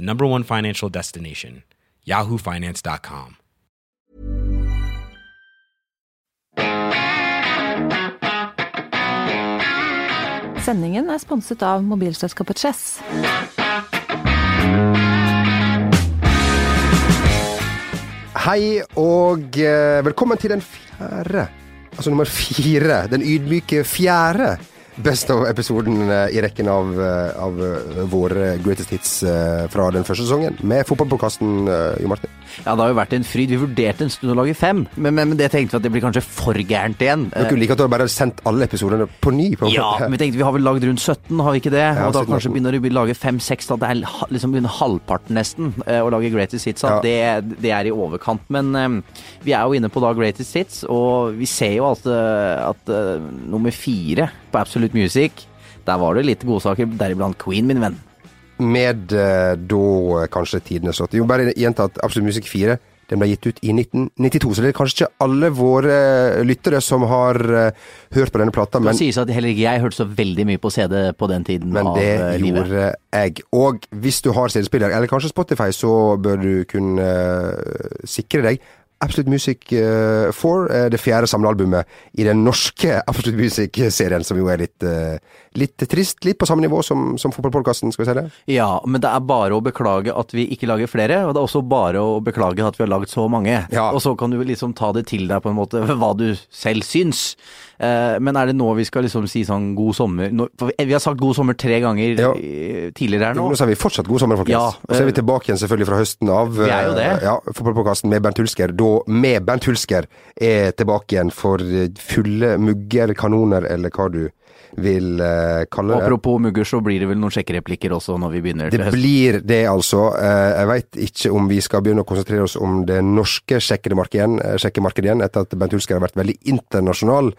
the number one financial destination, yahoofinance.com. Sendingen er sponset av mobilselskapet Chess. Hei og eh, velkommen til den fjerde, altså nummer fire, den ydmyke fjerde Best of-episoden eh, i rekken av, eh, av eh, våre greatest hits fra den første sesongen, med fotballpåkasten, Jo Martin. Ja, det har jo vært en fryd. Vi vurderte en stund å lage fem, men, men, men det tenkte vi at det blir kanskje for gærent igjen. Dere liker at du bare sendt alle episodene på ny? på Ja, men vi tenkte vi har vel lagd rundt 17, har vi ikke det? Ja, og da kanskje begynner vi å lage fem-seks, da. Det er liksom under halvparten nesten eh, å lage Greatest Hits. Ja. Det, det er i overkant. Men eh, vi er jo inne på da Greatest Hits, og vi ser jo at, eh, at eh, nummer fire på Absolute Music, der var det litt godsaker, deriblant Queen, min venn. Med eh, da eh, kanskje tidenes låt. Jo, bare gjenta at Absolutt Musikk 4 den ble gitt ut i 1992, så det er kanskje ikke alle våre eh, lyttere som har hørt på denne plata, Det men sies at heller ikke jeg hørte så veldig mye på CD på den tiden Men av det eh, livet. gjorde jeg. Og hvis du har CD-spiller, eller kanskje Spotify, så bør du kunne sikre deg Absolute Music eh, 4, eh, det fjerde samlealbumet i den norske Absolute Music-serien, som jo er litt, eh, litt trist. Litt på samme nivå som, som fotballpodkasten, skal vi si det? Ja, men det er bare å beklage at vi ikke lager flere, og det er også bare å beklage at vi har laget så mange. Ja. Og så kan du liksom ta det til deg på en måte, hva du selv syns. Eh, men er det nå vi skal liksom si sånn god sommer? Vi har sagt god sommer tre ganger Ja. eh, tidligere her nå. Nå sier vi fortsatt god sommer, folkens. Ja, og så er vi eh, tilbake igjen selvfølgelig fra høsten av. Vi er jo det. eh, Ja, Fotballpåkasten med Bernt Hulsker. Da med Bernt Hulsker er tilbake igjen for eh, fulle mugger, kanoner, eller hva du vil uh, kalle det. Apropos mugger, så blir det vel noen sjekkereplikker også når vi begynner Det til høsten. blir det, altså. Uh, Jeg veit ikke om vi skal begynne å konsentrere oss om det norske sjekkemarkedet igjen, eh, sjekkemarkedet igjen etter at Bent Hulsker har vært veldig internasjonal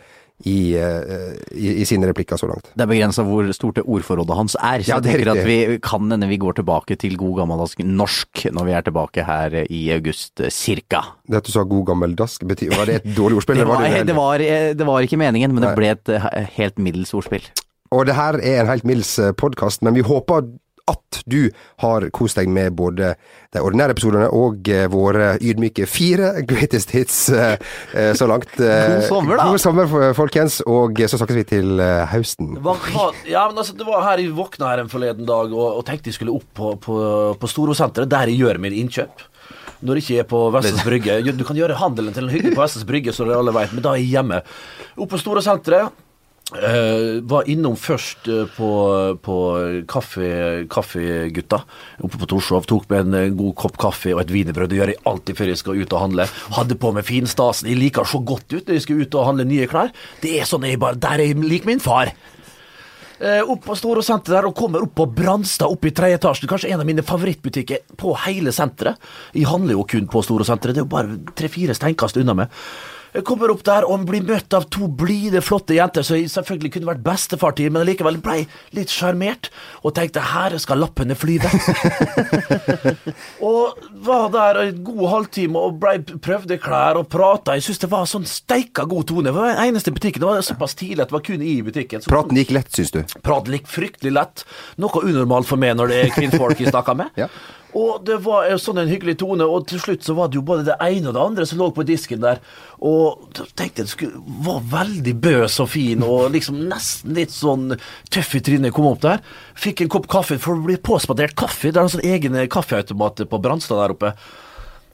i, eh, i, i sine replikker så langt. Det er begrensa hvor stort det ordforrådet hans er. Så Ja, jeg det er tenker at vi kan hende vi går tilbake til god gammeldask norsk når vi er tilbake her i august, eh, cirka. Det at du sa god gammeldask, betyr, var det et dårlig ordspill? Det eller var, det det, var, det var ikke meningen, men Nei. det ble et eh, helt middels ordspill. Og det her er en helt middels podkast, men vi håper at du har kost deg med både de ordinære episodene og eh, våre ydmyke fire greatest hits eh, eh, så langt. God sommer, da. God sommer, folkens, og så snakkes vi til høsten. Ja, men altså, det var her jeg våkna her en forleden dag og, og tenkte jeg skulle opp på, på, på Storosenteret, der jeg gjør mine innkjøp. Når jeg ikke er på Vestens Brygge. Du kan gjøre handelen til en hygge på Vestens Brygge, så dere alle vet, men da er jeg hjemme. Opp på Storosenteret. Eh, var innom først uh, på, på kaffe, Kaffegutta oppe på Torshov. Tok med en uh, god kopp kaffe og et wienerbrød. Det gjør jeg alltid før jeg skal ut og handle. Hadde på meg finstasen. Jeg liker så godt ut når jeg skal ut og handle nye klær. Det er sånn jeg bare Der er jeg lik min far. Eh, opp på Store senter der og kommer opp på Branstad, opp i tredje etasjen. Kanskje en av mine favorittbutikker på hele senteret. Jeg handler jo kun på Store senteret. Det er jo bare tre-fire steinkast unna meg. Jeg kommer opp der og blir møtt av to blide, flotte jenter som selvfølgelig kunne vært bestefar til, men likevel ble litt sjarmert og tenkte her skal lappene flyve. og var der en god halvtime og ble, prøvde klær og prata. Jeg syns det var sånn steika god tone. Det var den eneste butikken. Det var såpass tidlig at det var kun i butikken. Så Praten gikk lett, syns du? Praten gikk fryktelig lett. Noe unormalt for meg når det er kvinnfolk jeg snakker med. Ja. Og det var sånn en hyggelig tone, og til slutt så var det jo både det ene og det andre som lå på disken der. Og da tenkte jeg skulle, var veldig bøs og fin, og liksom nesten litt sånn tøff i trynet. Kom opp der. Fikk en kopp kaffe, for det blir påspandert kaffe. Det er en sånn egen kaffeautomat på Brannstad der oppe.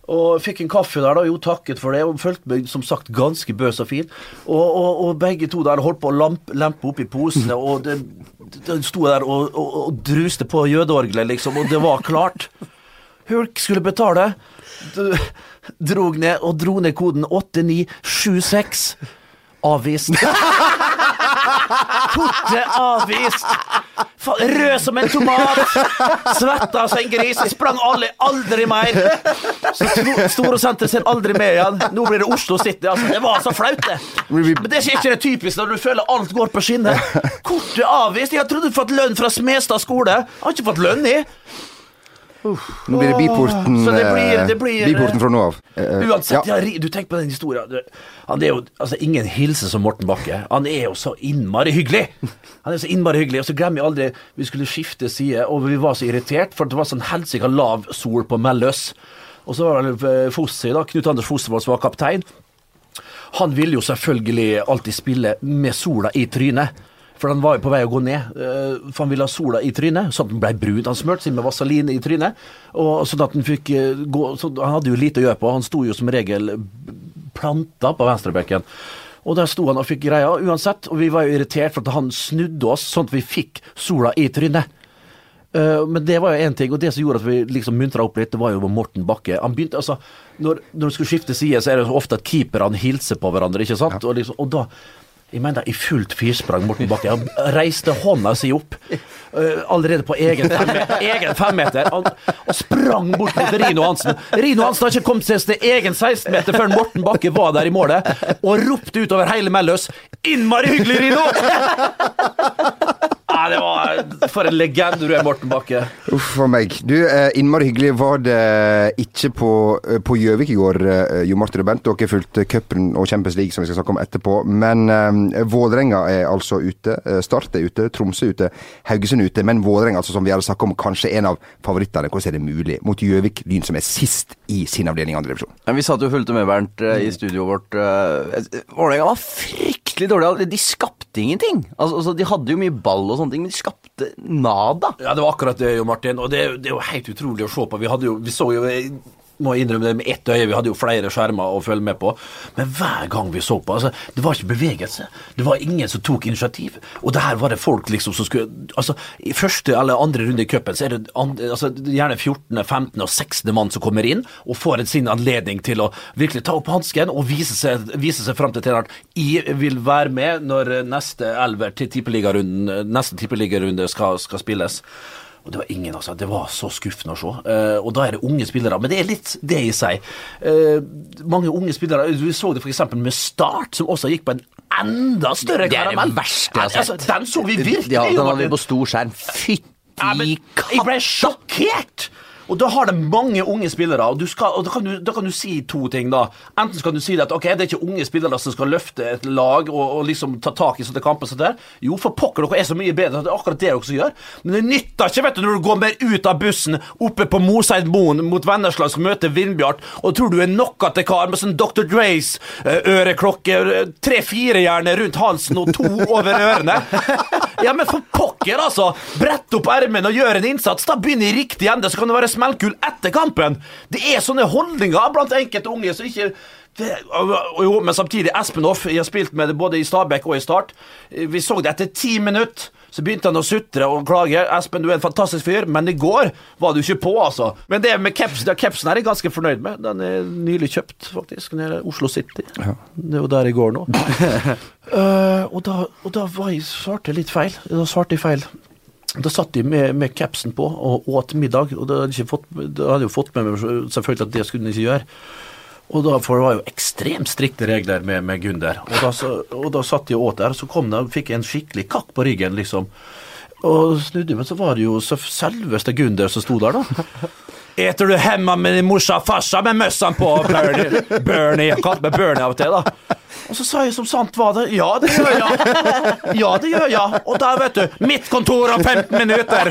Og fikk en kaffe der, da. Jo, takket for det. Og følte meg som sagt ganske bøs og fin. Og, og, og begge to der holdt på å lampe, lempe i posene, og det, det jeg der og, og, og druste på jødeorgelet, liksom, og det var klart. Hulk skulle betale. Drog ned og dro ned koden 8976. Avvist. Kortet avvist. Rød som en tomat. Svetta som en gris. Sprang alle, aldri mer. Så Sto- ser aldri mer igjen. Nå blir det Oslo City. Altså, det var så flaut, det. Men det er ikke det typiske når du føler alt går på skinner. Kortet avvist. Jeg trodde du fått lønn fra Smestad skole. Jeg har ikke fått lønn, i. Nå blir det Biporten, Så det blir- eh, det blir- biporten fra nå av. Eh, Uansett, ja. ja. du tenker på den historien. Han er jo altså, ingen hilse som Morten Bakke. Han er jo så innmari hyggelig. Han er så innmari hyggelig. Og så glemmer jeg aldri Vi skulle skifte side, og vi var så irritert, for det var sånn helsika lav sol på Melløs. Og så var det Fosse, da, Knut Anders Fossevold som var kaptein. Han ville jo selvfølgelig alltid spille med sola i trynet. For han var jo på vei å gå ned. eh, For han ville ha sola i trynet, sånn at den ble brun. Han smurte seg med vaselin i trynet. Og sånn at han fikk eh, gå så Han hadde jo lite å gjøre på. Han sto jo som regel planta på venstrebekken. Og der sto han og fikk greia uansett, og vi var jo irritert for at han snudde oss sånn at vi fikk sola i trynet. Eh, men det var jo én ting, og det som gjorde at vi liksom muntra opp litt, det var jo Morten Bakke. Han begynte, altså, Når, når du skulle skifte side, så er det ofte at keeperne hilser på hverandre, ikke sant? Og, liksom, og da jeg mener i fullt firsprang Morten Bakke. Han reiste hånda si opp uh, allerede på egen, fem, egen femmeter. Og sprang bort mot Rino Hansen. Rino Hansen har ikke kommet seg til egen 16-meter før Morten Bakke var der i målet, og ropte utover hele Melløs 'Innmari hyggelig, Rino!' Det var For en legende du er, Morten Bakke. Uff a meg. Du, eh, innmari hyggelig var det ikke på eh, Gjøvik i går, eh, Jo Martin og Bent. Dere fulgte cupen og Champions League, som vi skal snakke om etterpå. Men eh, Vålerenga er altså ute. eh, Start er ute, Tromsø er ute, Haugesund er ute. Men Vålerenga, altså, som vi hadde snakket om, kanskje en av favorittene. Hvordan er det mulig? Mot Gjøvik, Lyn, som er sist i sin avdeling i andre divisjon. Vi satt jo og fulgte med, Bernt, eh, i studioet vårt. eh, Vålerenga var fryktelig dårlig. De skapte ingenting. Altså, altså, De hadde jo mye ball og sånne ting, men de skapte nada. Ja, det var akkurat det, Jo Martin. Og det, det er jo helt utrolig å se på. Vi, hadde jo, vi så jo jeg må innrømme det med ett øye. Vi hadde jo flere skjermer å følge med på. Men hver gang vi så på altså, Det var ikke bevegelse. Det var ingen som tok initiativ. Og det her var det folk liksom som skulle altså, I første eller andre runde i cupen så er det andre, altså, gjerne 14., 15. og 16. mann som kommer inn og får sin anledning til å virkelig ta opp hansken og vise seg, vise seg fram til treneren. Jeg vil være med når neste elver til tippeligarunden neste tippeligarunde skal, skal spilles. Og det var ingen, altså. Det var så skuffende å se. Uh, og da er det unge spillere. Men det er litt det i seg. Uh, mange unge spillere Vi så det f.eks. med Start, som også gikk på en enda større Det er det karamell. verste jeg har sett. Altså, den så vi virkelig. Ja, den hadde vi på stor skjerm. Ja, men jeg ble sjokkert! Og da har de mange unge spillere, og, skal, og da, kan du, da kan du si to ting, da. Enten skal du si at ok, det er ikke unge spillere som skal løfte et lag og, og liksom ta tak i sånne kamper som det der. Jo, for pokker, dere er så mye bedre, det er akkurat det dere som gjør. Men det nytter ikke, vet du, når du går mer ut av bussen oppe på Moseidmoen mot Vennesla skal møte Vindbjart, og tror du er noe til kar med sånn Dr. Dre's eh, øreklokke, eh, tre-fire gjerne rundt halsen og to over ørene. Ja, men for pokker, altså! Brett opp ermene og gjør en innsats. Da begynner i riktig ende, så kan det være smellkull etter kampen. Det er sånne holdninger blant enkelte unge som ikke det, jo, men samtidig, Espen Hoff, jeg har spilt med det både i Stabæk og i Start. Vi så det etter ti minutter. Så begynte han å sutre og klage. 'Espen, du er en fantastisk fyr', men i går var du ikke på, altså. Men det med caps, det, capsen er jeg ganske fornøyd med. Den er nylig kjøpt, faktisk. Nede i Oslo City. Det var der i går nå. uh, og da, og da var jeg, svarte jeg litt feil. Da svarte jeg feil. Da satt de med, med capsen på og åt middag, og da hadde fått, da hadde jeg jo fått med meg selvfølgelig at det skulle de ikke gjøre. Og da, For det var jo ekstremt strikte regler med, med Gunder. Og da, og da satt de og åt der, og så kom de og fikk en skikkelig kakk på ryggen, liksom. Og snudde, men så var det jo selveste Gunder som sto der, da. Eter du hjemme med din morsa og farsa med møssene på, Bernie? Bernie, jeg kalte meg Bernie av og til, da. Og så sa jeg som sant var det. Ja, det gjør jeg. Ja, det gjør jeg. Og da, vet du, mitt kontor om 15 minutter.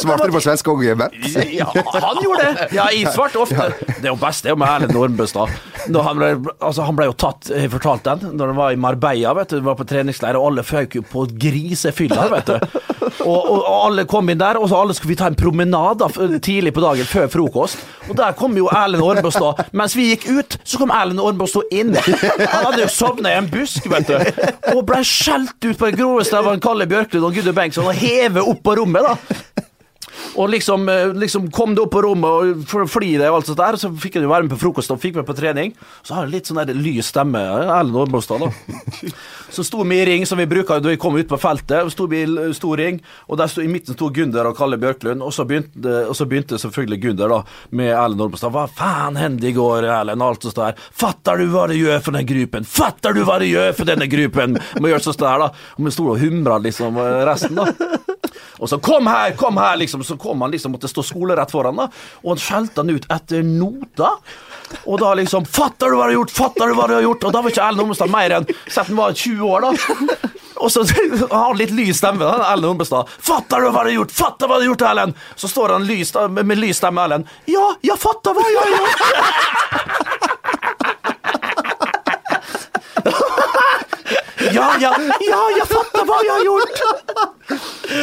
Svarte du på svensk òg, Bent? Ja, han gjorde det. Ja, jeg svarte ofte. Det er jo best det er jo med Erlend Ormbøstad. Når Han, altså, han ble jo tatt, jeg fortalte den, når han var i Marbella, vet du, var på treningsleir, og alle føk jo på grisefylla, vet du. Og, og, og alle kom inn der, og så alle skulle vi ta en promenade tidlig på dagen før frokost. Og der kom jo Erlend Ormbøstad. Mens vi gikk ut, så kom Erlend Ormbøstad inn. Han hadde jo sovna i en busk, vet du, og ble skjelt ut på det groveste av Kalle Bjørklund og Gudde Bengtsson og hevet opp på rommet, da. Og liksom, eh, liksom kom det opp på rommet og fly det og alt sånt der, så fikk jeg jo være med på frokost og fikk meg på trening. Så har jeg litt sånn der lys stemme, Erlend Årmostad, da. Så sto vi i ring, som vi bruker da vi kom ut på feltet. Sto vi i stor ring, og der sto, i midten sto Gunder og Kalle Bjørklund. Og så begynte, og så begynte selvfølgelig Gunder da med Erlend Årmostad. Hva faen hendte i går, Erlend? Alt sånt der. Fatter du hva det gjør for den gruppen? Fatter du hva det gjør for denne gruppen? Må gjøre sånn der, da. Og vi sto og humra liksom resten, da. Og så 'kom her, kom her', liksom. Så kom han liksom, måtte stå skolerett foran, da. Og han skjelte han ut etter nota. Og da liksom 'Fatter du hva du har gjort? Fatter du hva du har gjort?' Og da var ikke Ellen Ormestad mer enn Sett han var 20 år, da. Og så har han litt lys stemme, da, Erlend Ormestad. 'Fatter du hva du har gjort? Fatter hva du har gjort, Ellen?' Så står han lys, med, med lys stemme, Ellen. 'Ja, jeg fatter hva jeg har gjort'. Ja, ja, ja, jeg fatter hva jeg har gjort!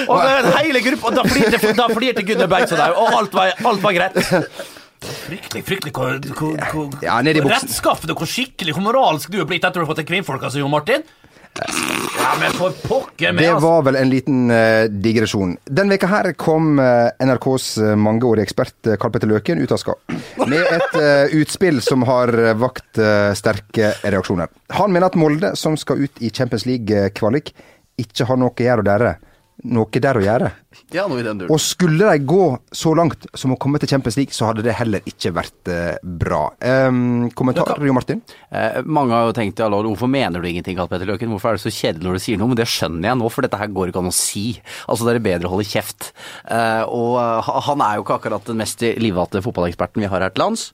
Og hele gruppa, da flirte, da flirte Gunnar Bengtsson òg, og alt var, alt var greit. Fryktelig, fryktelig hvor, hvor, hvor, Ja, i hvor skikkelig hvor moralsk du er blitt etter å ha fått en kvinnfolk, altså, Jon Martin. Ja, men for pokker med, Det altså. var vel en liten uh, digresjon. Den veka her kom uh, NRKs eh, mangeårige ekspert eh, Karl Petter Løken ut av skap Med et eh, utspill som har eh, vakt eh, sterke reaksjoner. Han mener at Molde, som skal ut i Champions League-kvalik, ikke har noe å gjøre dere. Noe der å gjøre. Ja, noe i den duren. Og skulle de gå så langt som å komme til Champions League, så hadde det heller ikke vært eh, bra. Em, kommentar, Jo Martin? Eh, mange har jo tenkt ja, Lord, hvorfor mener du ingenting, Karl Petter Løken? Hvorfor er det så kjedelig når du sier noe? Men det skjønner jeg nå, for dette her går ikke an å si. Altså, det er bedre å holde kjeft. Eh, og eh, han er jo ikke akkurat den mest livvatte fotballeksperten vi har her til lands.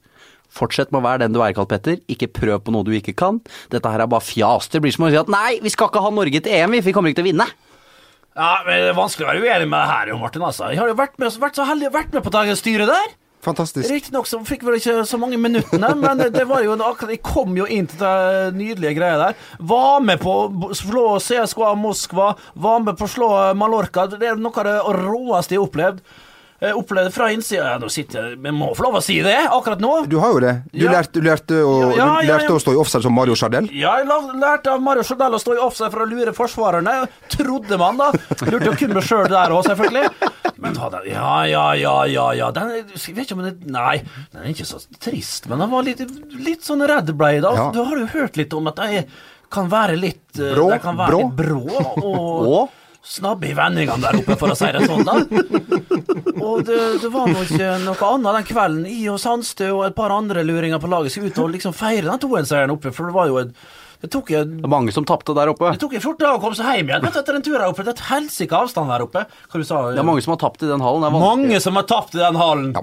Fortsett med å være den du er, Karl Petter. Ikke prøv på noe du ikke kan. Dette her er bare fjas. Det blir som å si at nei, vi skal ikke ha Norge til EM, vi, vi kommer ikke til å vinne. Ja, men Det er vanskelig å være uenig med det her, jo, Martin. altså. Jeg har jo vært, med, vært så heldig å vært med på dagens styre der. Fantastisk. Riktignok så fikk vi ikke så mange minuttene, men det var jo akkurat Jeg kom jo inn til det nydelige greia der. Var med på å slå CSKA Moskva, var med på å slå Mallorca. Det er noe av det råeste jeg har opplevd. Jeg opplevde fra innsida ja, Nå sitter jeg må få lov å si det akkurat nå. Du har jo det. Du, Ja. lærte, du lærte, å, Ja, ja, du lærte å stå i offside som Mario Chardel. Ja, jeg lærte av Mario Chardel å stå i offside for å lure forsvarerne. Trodde man, da. Lurte jo kun meg sjøl der òg, selvfølgelig. Men den Ja, ja, ja, ja. ja. Den, jeg vet ikke om det Nei, den er ikke så trist, men den var litt, litt sånn redd ble jeg da. Du har jo hørt litt om at de kan være litt eh, Brå, kan være brå. litt brå og Og? Snabbe i vendingene der oppe, for å si det sånn, da. Og det, det var nå ikke noe annet den kvelden. I og Sandstø og et par andre luringer på laget skulle ut og liksom feire den 2-1-seieren oppe, for det var jo et det tok, jeg, Det er mange som tapte der oppe. det tok jeg 14 dager å komme seg hjem igjen vet du, etter en tur her oppe. Det er et helsike avstand der oppe. Hva du sa Det er mange som har tapt i den hallen. Det. Mange som har tapt i den hallen.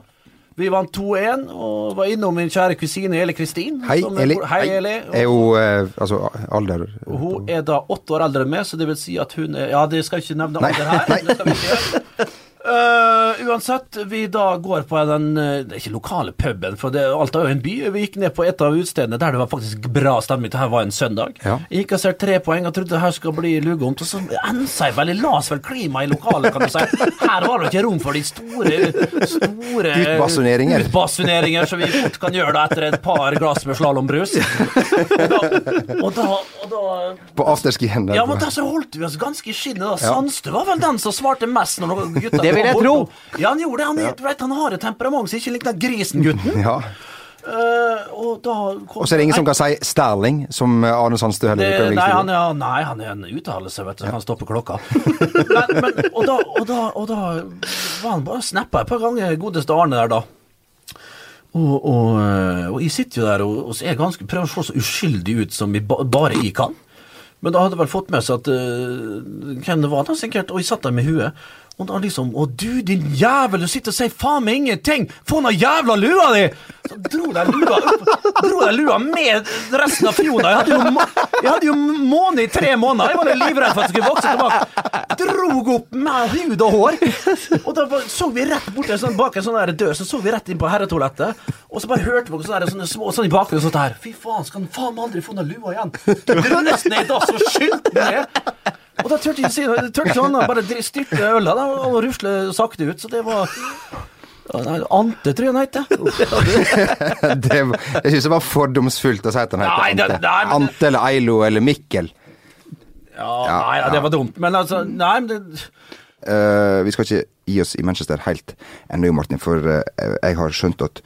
Vi vant 2-1 og var innom min kjære kusine Eli Kristin. Hei, som er- Eli. Hei, Eli. Er hun eh, altså alder Hun er da åtte år eldre enn meg, så det vil si at hun er Ja, det skal jeg ikke nevne alder her. nei. Skal. Eh, uansett, vi da går på den uh, ikke lokale puben, for det, alt er jo en by. Vi gikk ned på et av utestedene der det var faktisk bra stemning. Dette var en søndag. Ja. Jeg gikk og ser tre poeng og trodde det her skulle bli lugomt. Og så ensa jeg veldig las vel klima i lokalet, kan du si. Her var det ikke rom for de store, store Utbasuneringer. utbasuneringer som vi fort kan gjøre da etter et par glass med slalåmbrus. Og da, og da, På afterski-hendene. ja, men da så holdt vi oss ganske i skinnet. da. Sandstø var vel den som svarte mest når gutta vil jeg tro. Ja, han gjorde det. Han, ja. vet, han har et temperament som ikke likner grisen-gutten. Ja. Uh, og da Og så er det ingen som kan si Sterling, som Arne Sandstø heller ikke nei, han er, nei, han er en uttalelse, vet du. Så kan stoppe klokka. Men, men, og, da, og, da, og da var han bare snappa et par ganger, godeste Arne der, da. Og, og, eh, jeg sitter jo der og er ganske, prøver å se så uskyldig ut som jeg ba, bare jeg kan. Men da hadde jeg vel fått med seg at uh, hvem det var, da sikkert, og jeg satt der med huet. Og da liksom Å du, din jævel, du sitter og sier faen meg ingenting! Få den jævla lua di! Så dro de lua opp, dro de lua med resten av fjona. Jeg hadde jo, jeg hadde jo måne i tre måneder. Jeg var livredd for at det skulle vokse tilbake. Drog opp med hud og hår. Og da så vi rett borte sånn, bak en sånn der dør, så så vi rett inn på herretoalettet. Og så bare hørte vi sånne, sånne små sånn i bakgrunnen sånn her. Fy faen, skal han faen aldri få noe lua igjen? Du dro nesten i dass og skylte ned. Og da turte jeg ikke sånn, bare styrte øla da, og rusle sakte ut. Så det var Ante, tror jeg han het. det, jeg syns det var fordomsfullt å si at han heter Ante. Ante eller Eilo eller Mikkel. Ja, nei, det var dumt. Men altså, nei, men det uh, vi skal ikke gi oss i Manchester helt ennå, Martin, for eh, jeg har skjønt at,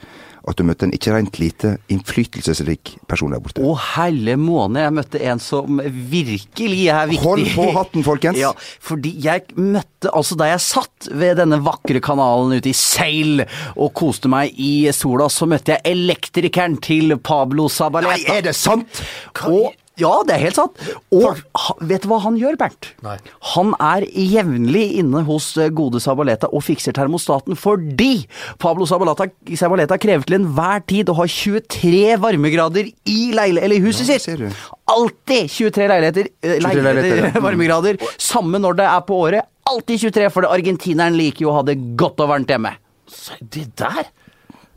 at du møtte en ikke rent lite innflytelsesrik person der borte. Å helle måne, jeg møtte en som virkelig er viktig. Hold på hatten, folkens. Ja, fordi jeg møtte Altså, da jeg satt ved denne vakre kanalen ute i Seil og koste meg i sola, så møtte jeg elektrikeren til Pablo Sabaleta. Nei, er det sant?! Og ja, det er helt sant. Og vet du hva han gjør, Bernt? Nei. Han er jevnlig inne hos eh, gode Sabaleta og fikser termostaten fordi Pablo Sabaleta, Sabaleta krever til enhver tid å ha 23 varmegrader i leile eller huset Ja, sitt. Alltid 23 leiligheter, eh, 23 leiligheter ja. varmegrader. Samme når det er på året. Alltid 23, for det argentineren liker jo å ha det godt og varmt hjemme. Se, Det der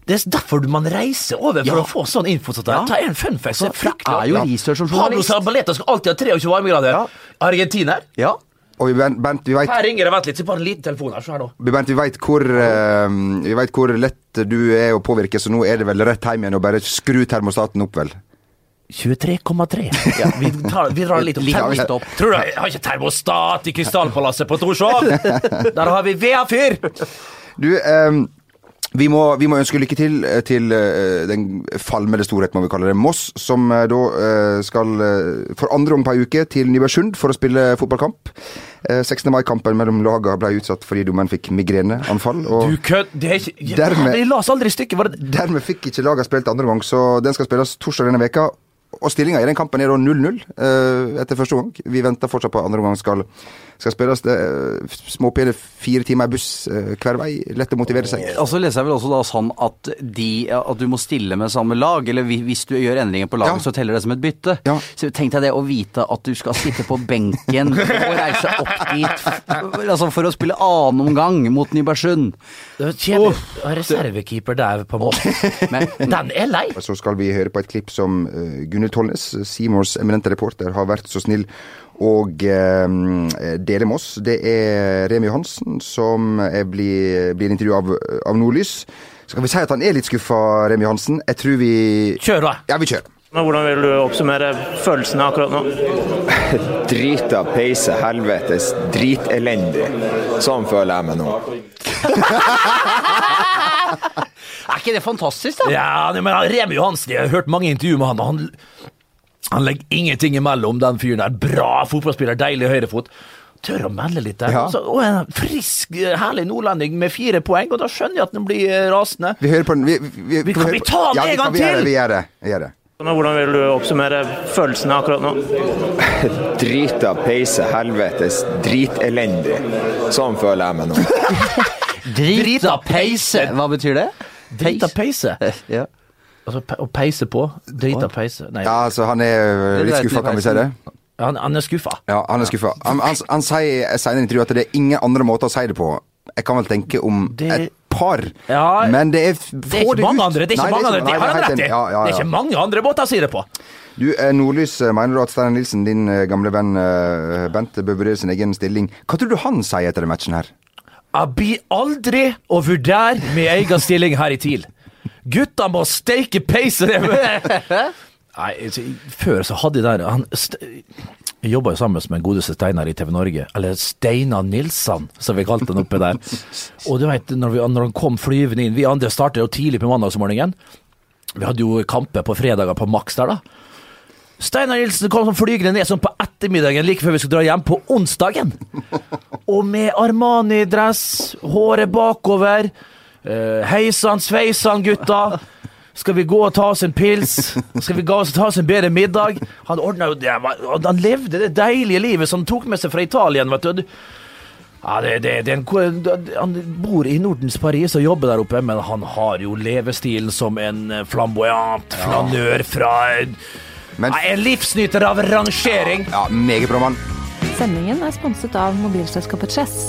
Det er derfor man reiser over for Ja. å få sånn info. Sånn Ja. Ta en fun fact. fryktelig. jeg er jo researcher og Pablo Sabaleta skal alltid ha 23 varmegrader. Ja. Argentiner. Ja. Og vi, Bent, vi vet Her ringer det. Vent litt, så bare en liten telefon her. så her. Bent, vi vet hvor, uh, hvor lett du er å påvirke, så nå er det vel rett hjem igjen og bare skru termostaten opp, vel? 23,3. Ja, vi, tar, vi drar litt opp. Litt Termostat. opp. Tror du jeg har ikke termostat i Krystallpalasset på Torshov? Der har vi vedfyr! Du, eh, vi, må, vi må ønske lykke til eh, til eh, den falmede storhet, må vi kalle det, Moss, som eh, da skal for andre gang på ei uke til Nybergsund for å spille fotballkamp. Eh, 16. mai-kampen mellom laga ble utsatt fordi dommeren fikk migreneanfall. Og Du kødd. Det er ikke Dermed- Jeg las aldri stykket. Var det dermed fikk ikke laga spilt andre gang, så den skal spilles torsdag denne veka. Og stillinga i den kampen er da 0-0 eh, etter første gang. Vi venter fortsatt på andre gang skal, skal spilles. Det er småpene fire timer i buss eh, hver vei. Lett å motivere seg. Og så leser jeg vel også da sånn at, de, at du må stille med samme lag, eller hvis du gjør endringer på laget, Ja. så teller det som et bytte. Ja. Så tenk deg det å vite at du skal sitte på benken og reise opp dit altså for å spille annen omgang mot Nybergsund. Kjedelig. Oh, reservekeeper der, på en måte. Men Den er lei. Så skal vi høre på et klipp som uh, Gunhild Tollnes, Seymours eminente reporter, har vært så snill og eh, dele med oss. Det er Remi Johansen som er blir, blir intervjua av, av Nordlys. Skal vi si at han er litt skuffa, Remi Johansen? Jeg tror vi Kjør, da. Ja, vi kjører. Men Hvordan vil du oppsummere følelsene akkurat nå? Drita, peise, helvetes, dritelendig. Sånn føler jeg meg nå. er ikke det fantastisk, da? Ja, men Remi Johansen, jeg har hørt mange intervjuer med han. og Han, han legger ingenting imellom den fyren der. Bra fotballspiller, deilig høyrefot. Tør å melde litt der. Ja. Så, og en frisk, herlig nordlending med fire poeng, og da skjønner jeg at den blir eh, rasende. Vi hører på den. Vi, vi, Vi- kan vi ta den ja, en gang til? Vi gjør det. Vi gjør det. Hvordan vil du oppsummere følelsene akkurat nå? Drita, peise, helvetes, dritelendig. Sånn føler jeg meg nå. Drita peise. Hva betyr det? Drita peise. Ja. Altså, å peise på. Drita peise. Nei, Ja, altså, han er uh, litt Det skuffa, kan vi si det? han, han er skuffa. Ja, han er skuffa. Han, han, han sier senere i intervjuet at det er ingen andre måter å si det på Jeg kan vel tenke om Det- et par, Ja, men det er Det er ikke mange andre. Det er ikke mange andre. Det har han rett i. Ja, ja, Det er ikke mange andre måter å si det på. Du, eh, Nordlys, eh, mener du at Steinar Nilsen, din eh, gamle venn eh, Bent, bør vurdere sin egen stilling? Hva tror du han sier etter den matchen her? Jeg blir aldri å vurdere min egen stilling her i TIL. Gutta må steike peiset! Nei, altså, før så hadde jeg der han, jobba jo sammen med en godeste Steinar i TV Norge. Eller Steinar Nilsson, som vi kalte han oppe der. Og du vet, når, vi, når han kom flyvende inn Vi andre startet jo tidlig på mandagsmorgenen. Vi hadde jo kamper på fredager på Max der, da. Steinar Nilsen kom som flygende ned sånn på ettermiddagen like før vi skulle dra hjem på onsdagen. Og med Armani-dress, håret bakover. Uh, heisan sveisann, gutta. Skal vi gå og ta oss en pils? Skal vi gå og ta oss en bedre middag? Han ordna jo det. Han levde det deilige livet som han tok med seg fra Italia. Vet du. Ja, det, det, det er en, han bor i Nordens Paris og jobber der oppe, men han har jo levestilen som en flamboyant flanør fra Men- ja, En livsnyter av rangering. Ja, meget bra mann. Sendingen er sponset av mobilselskapet Chess.